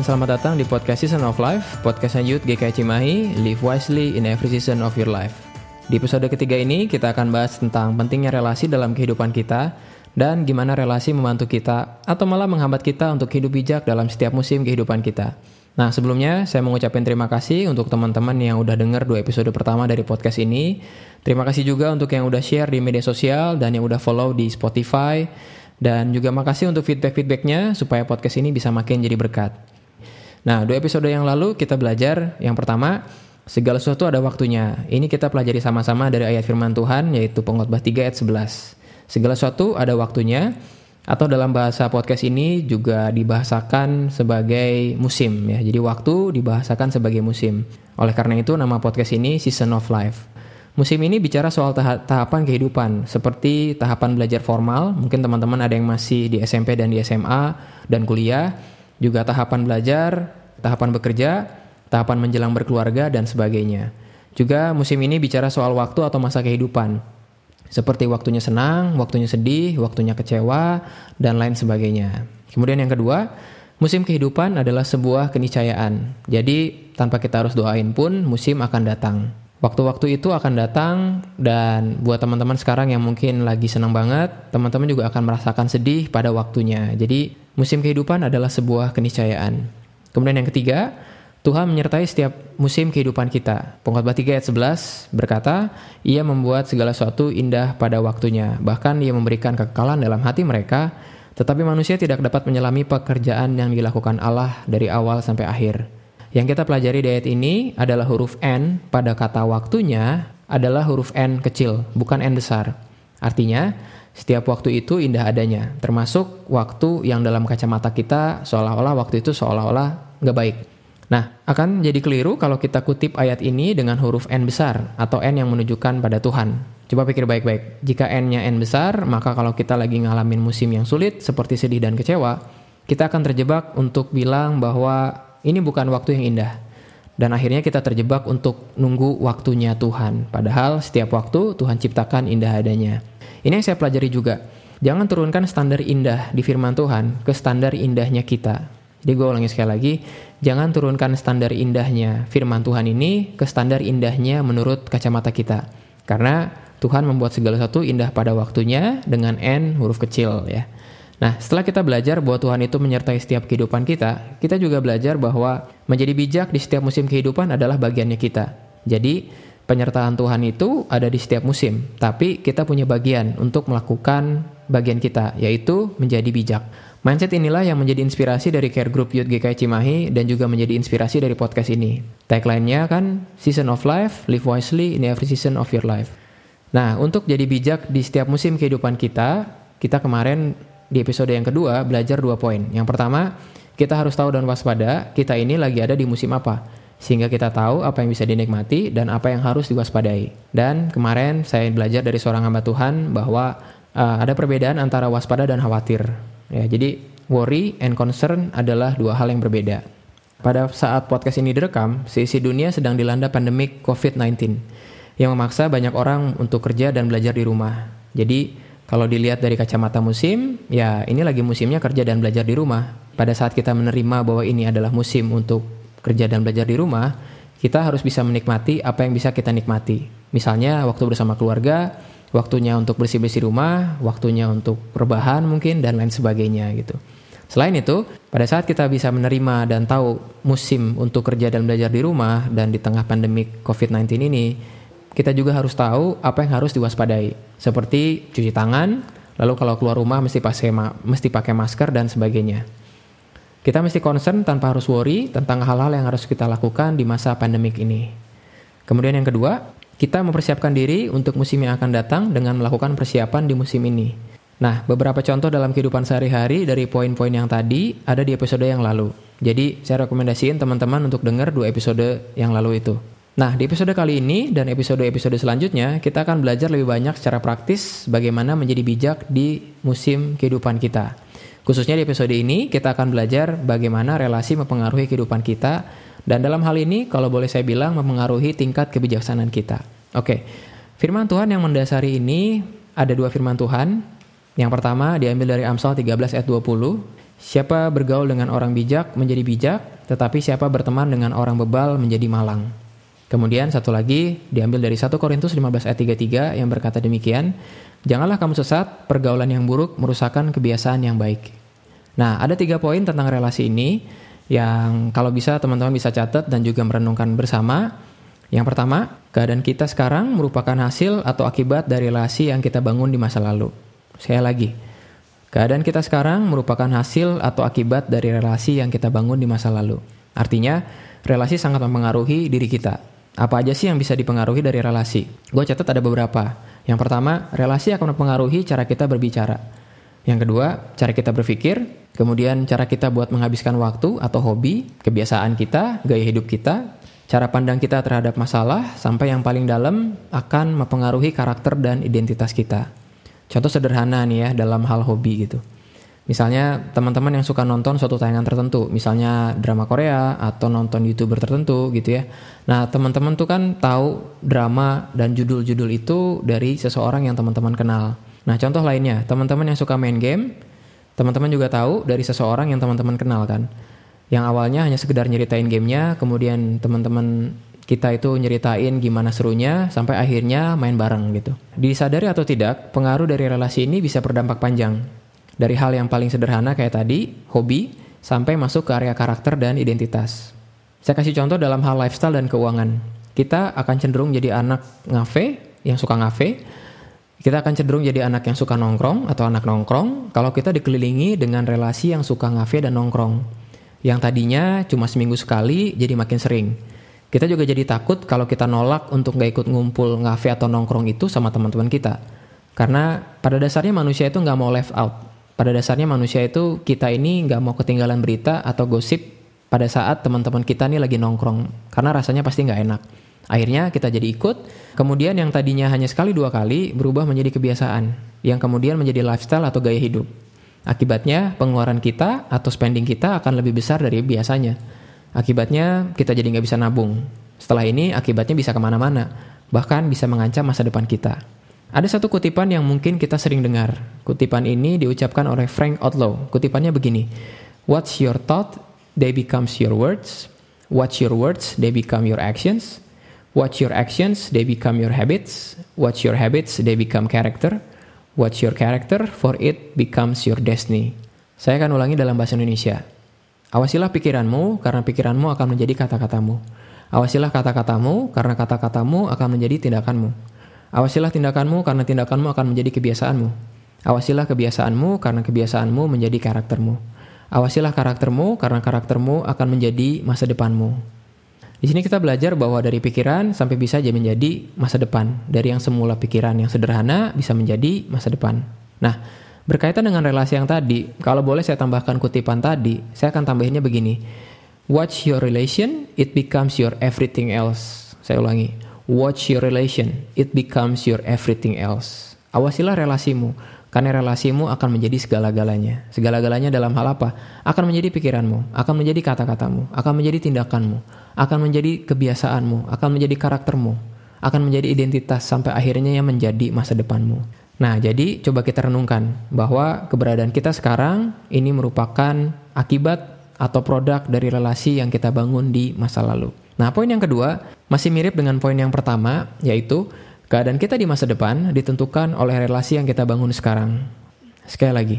Dan selamat datang di podcast Season of Life, podcastnya Youth GKI Cimahi, Live Wisely in Every Season of Your Life. Di episode ketiga ini kita akan bahas tentang pentingnya relasi dalam kehidupan kita dan gimana relasi membantu kita atau malah menghambat kita untuk hidup bijak dalam setiap musim kehidupan kita. Nah sebelumnya saya mengucapkan terima kasih untuk teman-teman yang udah denger dua episode pertama dari podcast ini. Terima kasih juga untuk yang udah share di media sosial dan yang udah follow di Spotify dan juga makasih untuk feedback-feedbacknya supaya podcast ini bisa makin jadi berkat. Nah, dua episode yang lalu kita belajar yang pertama, segala sesuatu ada waktunya. Ini kita pelajari sama-sama dari ayat firman Tuhan yaitu Pengkhotbah 3 ayat 11. Segala sesuatu ada waktunya atau dalam bahasa podcast ini juga dibahasakan sebagai musim ya. Jadi waktu dibahasakan sebagai musim. Oleh karena itu nama podcast ini Season of Life. Musim ini bicara soal tahap tahapan kehidupan, seperti tahapan belajar formal, mungkin teman-teman ada yang masih di SMP dan di SMA dan kuliah, juga tahapan belajar, tahapan bekerja, tahapan menjelang berkeluarga, dan sebagainya. Juga musim ini bicara soal waktu atau masa kehidupan, seperti waktunya senang, waktunya sedih, waktunya kecewa, dan lain sebagainya. Kemudian yang kedua, musim kehidupan adalah sebuah keniscayaan. Jadi tanpa kita harus doain pun musim akan datang. Waktu-waktu itu akan datang dan buat teman-teman sekarang yang mungkin lagi senang banget, teman-teman juga akan merasakan sedih pada waktunya. Jadi musim kehidupan adalah sebuah keniscayaan. Kemudian yang ketiga, Tuhan menyertai setiap musim kehidupan kita. Pengkhotbah 3 ayat 11 berkata, Ia membuat segala sesuatu indah pada waktunya. Bahkan ia memberikan kekekalan dalam hati mereka, tetapi manusia tidak dapat menyelami pekerjaan yang dilakukan Allah dari awal sampai akhir. Yang kita pelajari di ayat ini adalah huruf N pada kata waktunya adalah huruf N kecil, bukan N besar. Artinya, setiap waktu itu indah adanya, termasuk waktu yang dalam kacamata kita seolah-olah waktu itu seolah-olah nggak baik. Nah, akan jadi keliru kalau kita kutip ayat ini dengan huruf N besar atau N yang menunjukkan pada Tuhan. Coba pikir baik-baik. Jika N-nya N besar, maka kalau kita lagi ngalamin musim yang sulit seperti sedih dan kecewa, kita akan terjebak untuk bilang bahwa ini bukan waktu yang indah. Dan akhirnya kita terjebak untuk nunggu waktunya Tuhan. Padahal setiap waktu Tuhan ciptakan indah adanya. Ini yang saya pelajari juga. Jangan turunkan standar indah di firman Tuhan ke standar indahnya kita. Jadi gue ulangi sekali lagi, jangan turunkan standar indahnya firman Tuhan ini ke standar indahnya menurut kacamata kita. Karena Tuhan membuat segala sesuatu indah pada waktunya dengan N huruf kecil ya. Nah, setelah kita belajar bahwa Tuhan itu menyertai setiap kehidupan kita, kita juga belajar bahwa menjadi bijak di setiap musim kehidupan adalah bagiannya kita. Jadi, penyertaan Tuhan itu ada di setiap musim, tapi kita punya bagian untuk melakukan bagian kita, yaitu menjadi bijak. Mindset inilah yang menjadi inspirasi dari Care Group Youth GKI Cimahi dan juga menjadi inspirasi dari podcast ini. Tagline-nya kan Season of Life, Live Wisely in Every Season of Your Life. Nah, untuk jadi bijak di setiap musim kehidupan kita, kita kemarin di episode yang kedua belajar dua poin. Yang pertama, kita harus tahu dan waspada kita ini lagi ada di musim apa. Sehingga kita tahu apa yang bisa dinikmati dan apa yang harus diwaspadai. Dan kemarin saya belajar dari seorang hamba Tuhan bahwa uh, ada perbedaan antara waspada dan khawatir. Ya, jadi worry and concern adalah dua hal yang berbeda. Pada saat podcast ini direkam, seisi dunia sedang dilanda pandemik COVID-19 yang memaksa banyak orang untuk kerja dan belajar di rumah. Jadi kalau dilihat dari kacamata musim, ya ini lagi musimnya kerja dan belajar di rumah. Pada saat kita menerima bahwa ini adalah musim untuk kerja dan belajar di rumah, kita harus bisa menikmati apa yang bisa kita nikmati. Misalnya waktu bersama keluarga, waktunya untuk bersih-bersih rumah, waktunya untuk perbahan mungkin dan lain sebagainya gitu. Selain itu, pada saat kita bisa menerima dan tahu musim untuk kerja dan belajar di rumah dan di tengah pandemik COVID-19 ini, kita juga harus tahu apa yang harus diwaspadai, seperti cuci tangan, lalu kalau keluar rumah mesti pakai mesti pakai masker dan sebagainya. Kita mesti concern tanpa harus worry tentang hal-hal yang harus kita lakukan di masa pandemik ini. Kemudian yang kedua, kita mempersiapkan diri untuk musim yang akan datang dengan melakukan persiapan di musim ini. Nah, beberapa contoh dalam kehidupan sehari-hari dari poin-poin yang tadi ada di episode yang lalu. Jadi, saya rekomendasiin teman-teman untuk dengar dua episode yang lalu itu. Nah, di episode kali ini dan episode-episode selanjutnya, kita akan belajar lebih banyak secara praktis bagaimana menjadi bijak di musim kehidupan kita. Khususnya di episode ini, kita akan belajar bagaimana relasi mempengaruhi kehidupan kita, dan dalam hal ini, kalau boleh saya bilang, mempengaruhi tingkat kebijaksanaan kita. Oke, firman Tuhan yang mendasari ini ada dua firman Tuhan. Yang pertama diambil dari Amsal 13 ayat 20. Siapa bergaul dengan orang bijak menjadi bijak, tetapi siapa berteman dengan orang bebal menjadi malang. Kemudian satu lagi diambil dari 1 Korintus 15 ayat 33 yang berkata demikian, Janganlah kamu sesat, pergaulan yang buruk merusakkan kebiasaan yang baik. Nah, ada tiga poin tentang relasi ini yang kalau bisa teman-teman bisa catat dan juga merenungkan bersama. Yang pertama, keadaan kita sekarang merupakan hasil atau akibat dari relasi yang kita bangun di masa lalu. Saya lagi, keadaan kita sekarang merupakan hasil atau akibat dari relasi yang kita bangun di masa lalu. Artinya, relasi sangat mempengaruhi diri kita. Apa aja sih yang bisa dipengaruhi dari relasi? Gue catat ada beberapa. Yang pertama, relasi akan mempengaruhi cara kita berbicara. Yang kedua, cara kita berpikir, kemudian cara kita buat menghabiskan waktu atau hobi, kebiasaan kita, gaya hidup kita, Cara pandang kita terhadap masalah sampai yang paling dalam akan mempengaruhi karakter dan identitas kita. Contoh sederhana nih ya dalam hal hobi gitu. Misalnya teman-teman yang suka nonton suatu tayangan tertentu, misalnya drama Korea atau nonton YouTuber tertentu gitu ya. Nah, teman-teman tuh kan tahu drama dan judul-judul itu dari seseorang yang teman-teman kenal. Nah, contoh lainnya, teman-teman yang suka main game, teman-teman juga tahu dari seseorang yang teman-teman kenal kan yang awalnya hanya sekedar nyeritain gamenya, kemudian teman-teman kita itu nyeritain gimana serunya sampai akhirnya main bareng gitu. Disadari atau tidak, pengaruh dari relasi ini bisa berdampak panjang. Dari hal yang paling sederhana kayak tadi, hobi, sampai masuk ke area karakter dan identitas. Saya kasih contoh dalam hal lifestyle dan keuangan. Kita akan cenderung jadi anak ngafe, yang suka ngafe. Kita akan cenderung jadi anak yang suka nongkrong atau anak nongkrong kalau kita dikelilingi dengan relasi yang suka ngafe dan nongkrong yang tadinya cuma seminggu sekali jadi makin sering. Kita juga jadi takut kalau kita nolak untuk nggak ikut ngumpul ngafe atau nongkrong itu sama teman-teman kita. Karena pada dasarnya manusia itu nggak mau left out. Pada dasarnya manusia itu kita ini nggak mau ketinggalan berita atau gosip pada saat teman-teman kita nih lagi nongkrong. Karena rasanya pasti nggak enak. Akhirnya kita jadi ikut, kemudian yang tadinya hanya sekali dua kali berubah menjadi kebiasaan, yang kemudian menjadi lifestyle atau gaya hidup. Akibatnya pengeluaran kita atau spending kita akan lebih besar dari biasanya. Akibatnya kita jadi nggak bisa nabung. Setelah ini akibatnya bisa ke mana-mana, bahkan bisa mengancam masa depan kita. Ada satu kutipan yang mungkin kita sering dengar. Kutipan ini diucapkan oleh Frank Outlaw. Kutipannya begini, What's your thought, they becomes your words. What's your words, they become your actions. What's your actions, they become your habits. What's your habits, they become character. What's your character, for it becomes your destiny. Saya akan ulangi dalam bahasa Indonesia. Awasilah pikiranmu, karena pikiranmu akan menjadi kata-katamu. Awasilah kata-katamu, karena kata-katamu akan menjadi tindakanmu. Awasilah tindakanmu, karena tindakanmu akan menjadi kebiasaanmu. Awasilah kebiasaanmu, karena kebiasaanmu menjadi karaktermu. Awasilah karaktermu, karena karaktermu akan menjadi masa depanmu. Di sini kita belajar bahwa dari pikiran sampai bisa jadi menjadi masa depan. Dari yang semula pikiran yang sederhana bisa menjadi masa depan. Nah, berkaitan dengan relasi yang tadi, kalau boleh saya tambahkan kutipan tadi, saya akan tambahinnya begini. Watch your relation, it becomes your everything else. Saya ulangi. Watch your relation, it becomes your everything else. Awasilah relasimu, karena relasimu akan menjadi segala-galanya. Segala-galanya dalam hal apa? Akan menjadi pikiranmu, akan menjadi kata-katamu, akan menjadi tindakanmu, akan menjadi kebiasaanmu, akan menjadi karaktermu, akan menjadi identitas sampai akhirnya yang menjadi masa depanmu. Nah, jadi coba kita renungkan bahwa keberadaan kita sekarang ini merupakan akibat atau produk dari relasi yang kita bangun di masa lalu. Nah, poin yang kedua masih mirip dengan poin yang pertama, yaitu keadaan kita di masa depan ditentukan oleh relasi yang kita bangun sekarang. Sekali lagi,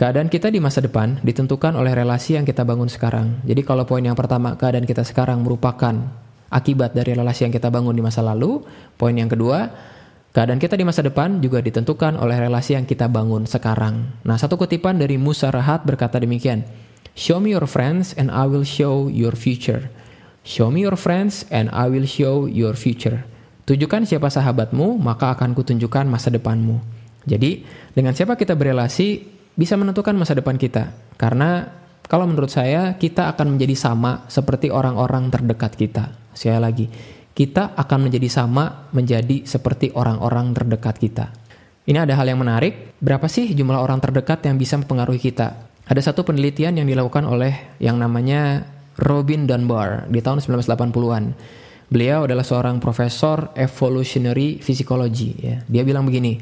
Keadaan kita di masa depan ditentukan oleh relasi yang kita bangun sekarang. Jadi kalau poin yang pertama, keadaan kita sekarang merupakan akibat dari relasi yang kita bangun di masa lalu. Poin yang kedua, keadaan kita di masa depan juga ditentukan oleh relasi yang kita bangun sekarang. Nah, satu kutipan dari Musa Rahat berkata demikian, Show me your friends and I will show your future. Show me your friends and I will show your future. Tunjukkan siapa sahabatmu, maka akan kutunjukkan masa depanmu. Jadi, dengan siapa kita berelasi, bisa menentukan masa depan kita. Karena kalau menurut saya kita akan menjadi sama seperti orang-orang terdekat kita. Sekali lagi, kita akan menjadi sama menjadi seperti orang-orang terdekat kita. Ini ada hal yang menarik, berapa sih jumlah orang terdekat yang bisa mempengaruhi kita? Ada satu penelitian yang dilakukan oleh yang namanya Robin Dunbar di tahun 1980-an. Beliau adalah seorang profesor evolutionary physiology ya. Dia bilang begini,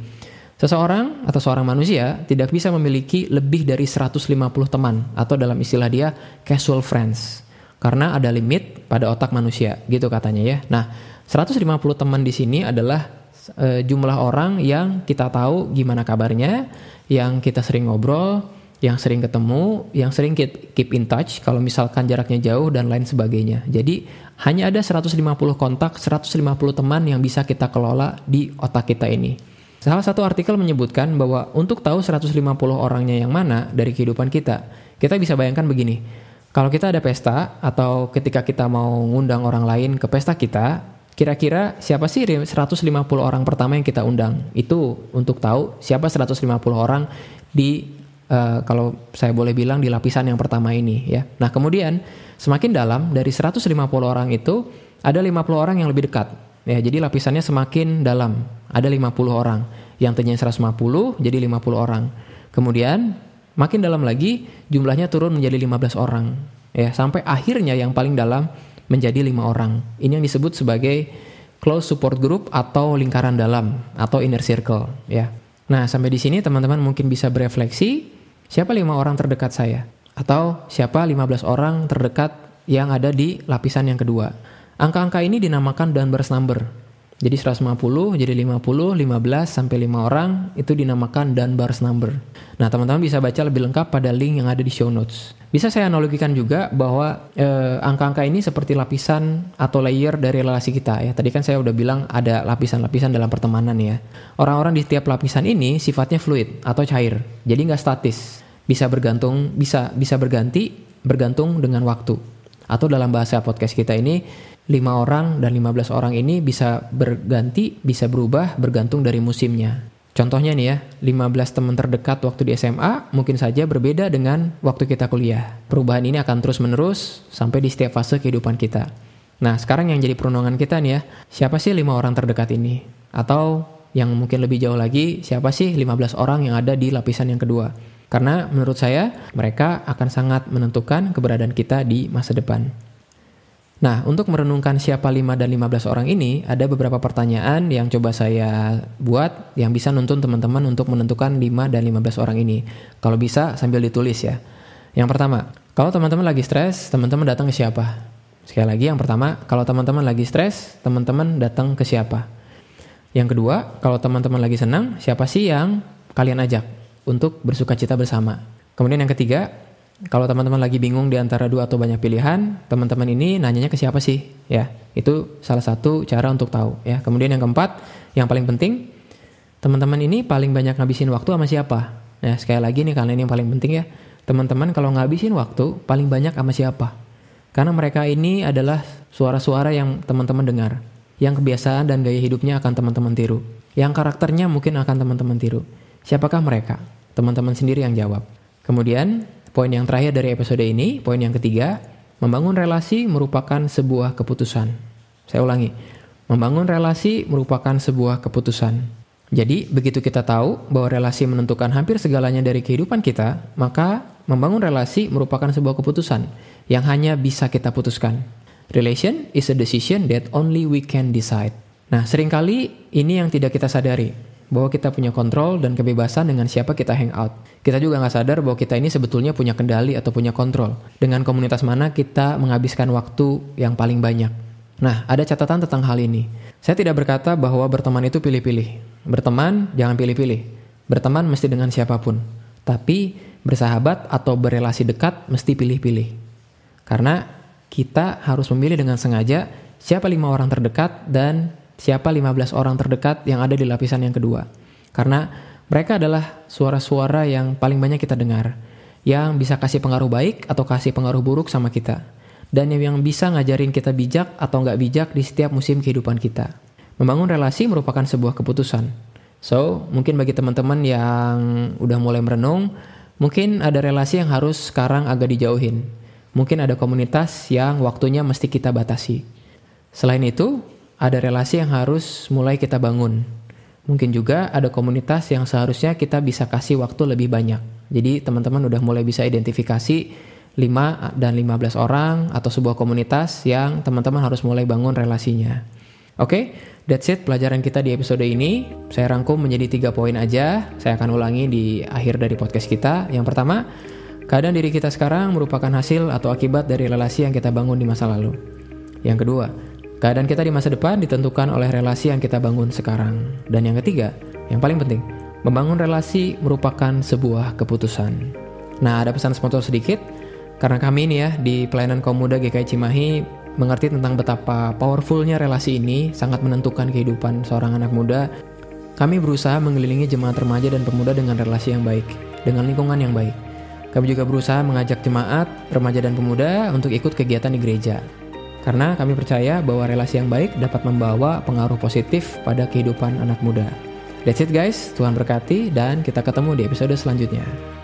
Seseorang atau seorang manusia tidak bisa memiliki lebih dari 150 teman atau dalam istilah dia casual friends. Karena ada limit pada otak manusia, gitu katanya ya. Nah, 150 teman di sini adalah e, jumlah orang yang kita tahu gimana kabarnya, yang kita sering ngobrol, yang sering ketemu, yang sering keep, in touch kalau misalkan jaraknya jauh dan lain sebagainya. Jadi, hanya ada 150 kontak, 150 teman yang bisa kita kelola di otak kita ini. Salah satu artikel menyebutkan bahwa untuk tahu 150 orangnya yang mana dari kehidupan kita, kita bisa bayangkan begini. Kalau kita ada pesta atau ketika kita mau ngundang orang lain ke pesta kita, kira-kira siapa sih 150 orang pertama yang kita undang? Itu untuk tahu siapa 150 orang di uh, kalau saya boleh bilang di lapisan yang pertama ini ya. Nah, kemudian semakin dalam dari 150 orang itu ada 50 orang yang lebih dekat Ya, jadi lapisannya semakin dalam. Ada 50 orang. Yang tadinya 150 jadi 50 orang. Kemudian makin dalam lagi jumlahnya turun menjadi 15 orang. Ya, sampai akhirnya yang paling dalam menjadi lima orang. Ini yang disebut sebagai close support group atau lingkaran dalam atau inner circle, ya. Nah, sampai di sini teman-teman mungkin bisa berefleksi, siapa lima orang terdekat saya? Atau siapa 15 orang terdekat yang ada di lapisan yang kedua? Angka-angka ini dinamakan Dunbar's number. Jadi 150 jadi 50, 15 sampai 5 orang itu dinamakan Dunbar's number. Nah, teman-teman bisa baca lebih lengkap pada link yang ada di show notes. Bisa saya analogikan juga bahwa eh, angka-angka ini seperti lapisan atau layer dari relasi kita ya. Tadi kan saya udah bilang ada lapisan-lapisan dalam pertemanan ya. Orang-orang di setiap lapisan ini sifatnya fluid atau cair. Jadi nggak statis. Bisa bergantung, bisa bisa berganti bergantung dengan waktu. Atau dalam bahasa podcast kita ini 5 orang dan 15 orang ini bisa berganti, bisa berubah bergantung dari musimnya. Contohnya nih ya, 15 teman terdekat waktu di SMA mungkin saja berbeda dengan waktu kita kuliah. Perubahan ini akan terus-menerus sampai di setiap fase kehidupan kita. Nah, sekarang yang jadi perundungan kita nih ya, siapa sih 5 orang terdekat ini? Atau yang mungkin lebih jauh lagi, siapa sih 15 orang yang ada di lapisan yang kedua? Karena menurut saya, mereka akan sangat menentukan keberadaan kita di masa depan. Nah, untuk merenungkan siapa 5 dan 15 orang ini, ada beberapa pertanyaan yang coba saya buat yang bisa nuntun teman-teman untuk menentukan 5 dan 15 orang ini. Kalau bisa sambil ditulis ya. Yang pertama, kalau teman-teman lagi stres, teman-teman datang ke siapa? Sekali lagi yang pertama, kalau teman-teman lagi stres, teman-teman datang ke siapa? Yang kedua, kalau teman-teman lagi senang, siapa sih yang kalian ajak untuk bersuka cita bersama? Kemudian yang ketiga, kalau teman-teman lagi bingung di antara dua atau banyak pilihan, teman-teman ini nanyanya ke siapa sih? Ya, itu salah satu cara untuk tahu ya. Kemudian yang keempat, yang paling penting, teman-teman ini paling banyak ngabisin waktu sama siapa? Ya, sekali lagi nih kalian yang paling penting ya. Teman-teman kalau ngabisin waktu paling banyak sama siapa? Karena mereka ini adalah suara-suara yang teman-teman dengar, yang kebiasaan dan gaya hidupnya akan teman-teman tiru, yang karakternya mungkin akan teman-teman tiru. Siapakah mereka? Teman-teman sendiri yang jawab. Kemudian Poin yang terakhir dari episode ini, poin yang ketiga, membangun relasi merupakan sebuah keputusan. Saya ulangi, membangun relasi merupakan sebuah keputusan. Jadi, begitu kita tahu bahwa relasi menentukan hampir segalanya dari kehidupan kita, maka membangun relasi merupakan sebuah keputusan yang hanya bisa kita putuskan. Relation is a decision that only we can decide. Nah, sering kali ini yang tidak kita sadari bahwa kita punya kontrol dan kebebasan dengan siapa kita hangout. Kita juga nggak sadar bahwa kita ini sebetulnya punya kendali atau punya kontrol dengan komunitas mana kita menghabiskan waktu yang paling banyak. Nah, ada catatan tentang hal ini. Saya tidak berkata bahwa berteman itu pilih-pilih. Berteman jangan pilih-pilih. Berteman mesti dengan siapa pun. Tapi bersahabat atau berelasi dekat mesti pilih-pilih. Karena kita harus memilih dengan sengaja siapa lima orang terdekat dan siapa 15 orang terdekat yang ada di lapisan yang kedua. Karena mereka adalah suara-suara yang paling banyak kita dengar, yang bisa kasih pengaruh baik atau kasih pengaruh buruk sama kita, dan yang bisa ngajarin kita bijak atau nggak bijak di setiap musim kehidupan kita. Membangun relasi merupakan sebuah keputusan. So, mungkin bagi teman-teman yang udah mulai merenung, mungkin ada relasi yang harus sekarang agak dijauhin. Mungkin ada komunitas yang waktunya mesti kita batasi. Selain itu, ada relasi yang harus mulai kita bangun. Mungkin juga ada komunitas yang seharusnya kita bisa kasih waktu lebih banyak. Jadi teman-teman udah mulai bisa identifikasi 5 dan 15 orang atau sebuah komunitas yang teman-teman harus mulai bangun relasinya. Oke, That's it pelajaran kita di episode ini. Saya rangkum menjadi tiga poin aja. Saya akan ulangi di akhir dari podcast kita. Yang pertama, keadaan diri kita sekarang merupakan hasil atau akibat dari relasi yang kita bangun di masa lalu. Yang kedua, keadaan kita di masa depan ditentukan oleh relasi yang kita bangun sekarang. Dan yang ketiga, yang paling penting, membangun relasi merupakan sebuah keputusan. Nah, ada pesan sponsor sedikit. Karena kami ini ya di pelayanan kaum muda GKI Cimahi mengerti tentang betapa powerfulnya relasi ini sangat menentukan kehidupan seorang anak muda, kami berusaha mengelilingi jemaat remaja dan pemuda dengan relasi yang baik, dengan lingkungan yang baik. Kami juga berusaha mengajak jemaat, remaja dan pemuda untuk ikut kegiatan di gereja. Karena kami percaya bahwa relasi yang baik dapat membawa pengaruh positif pada kehidupan anak muda. That's it guys, Tuhan berkati dan kita ketemu di episode selanjutnya.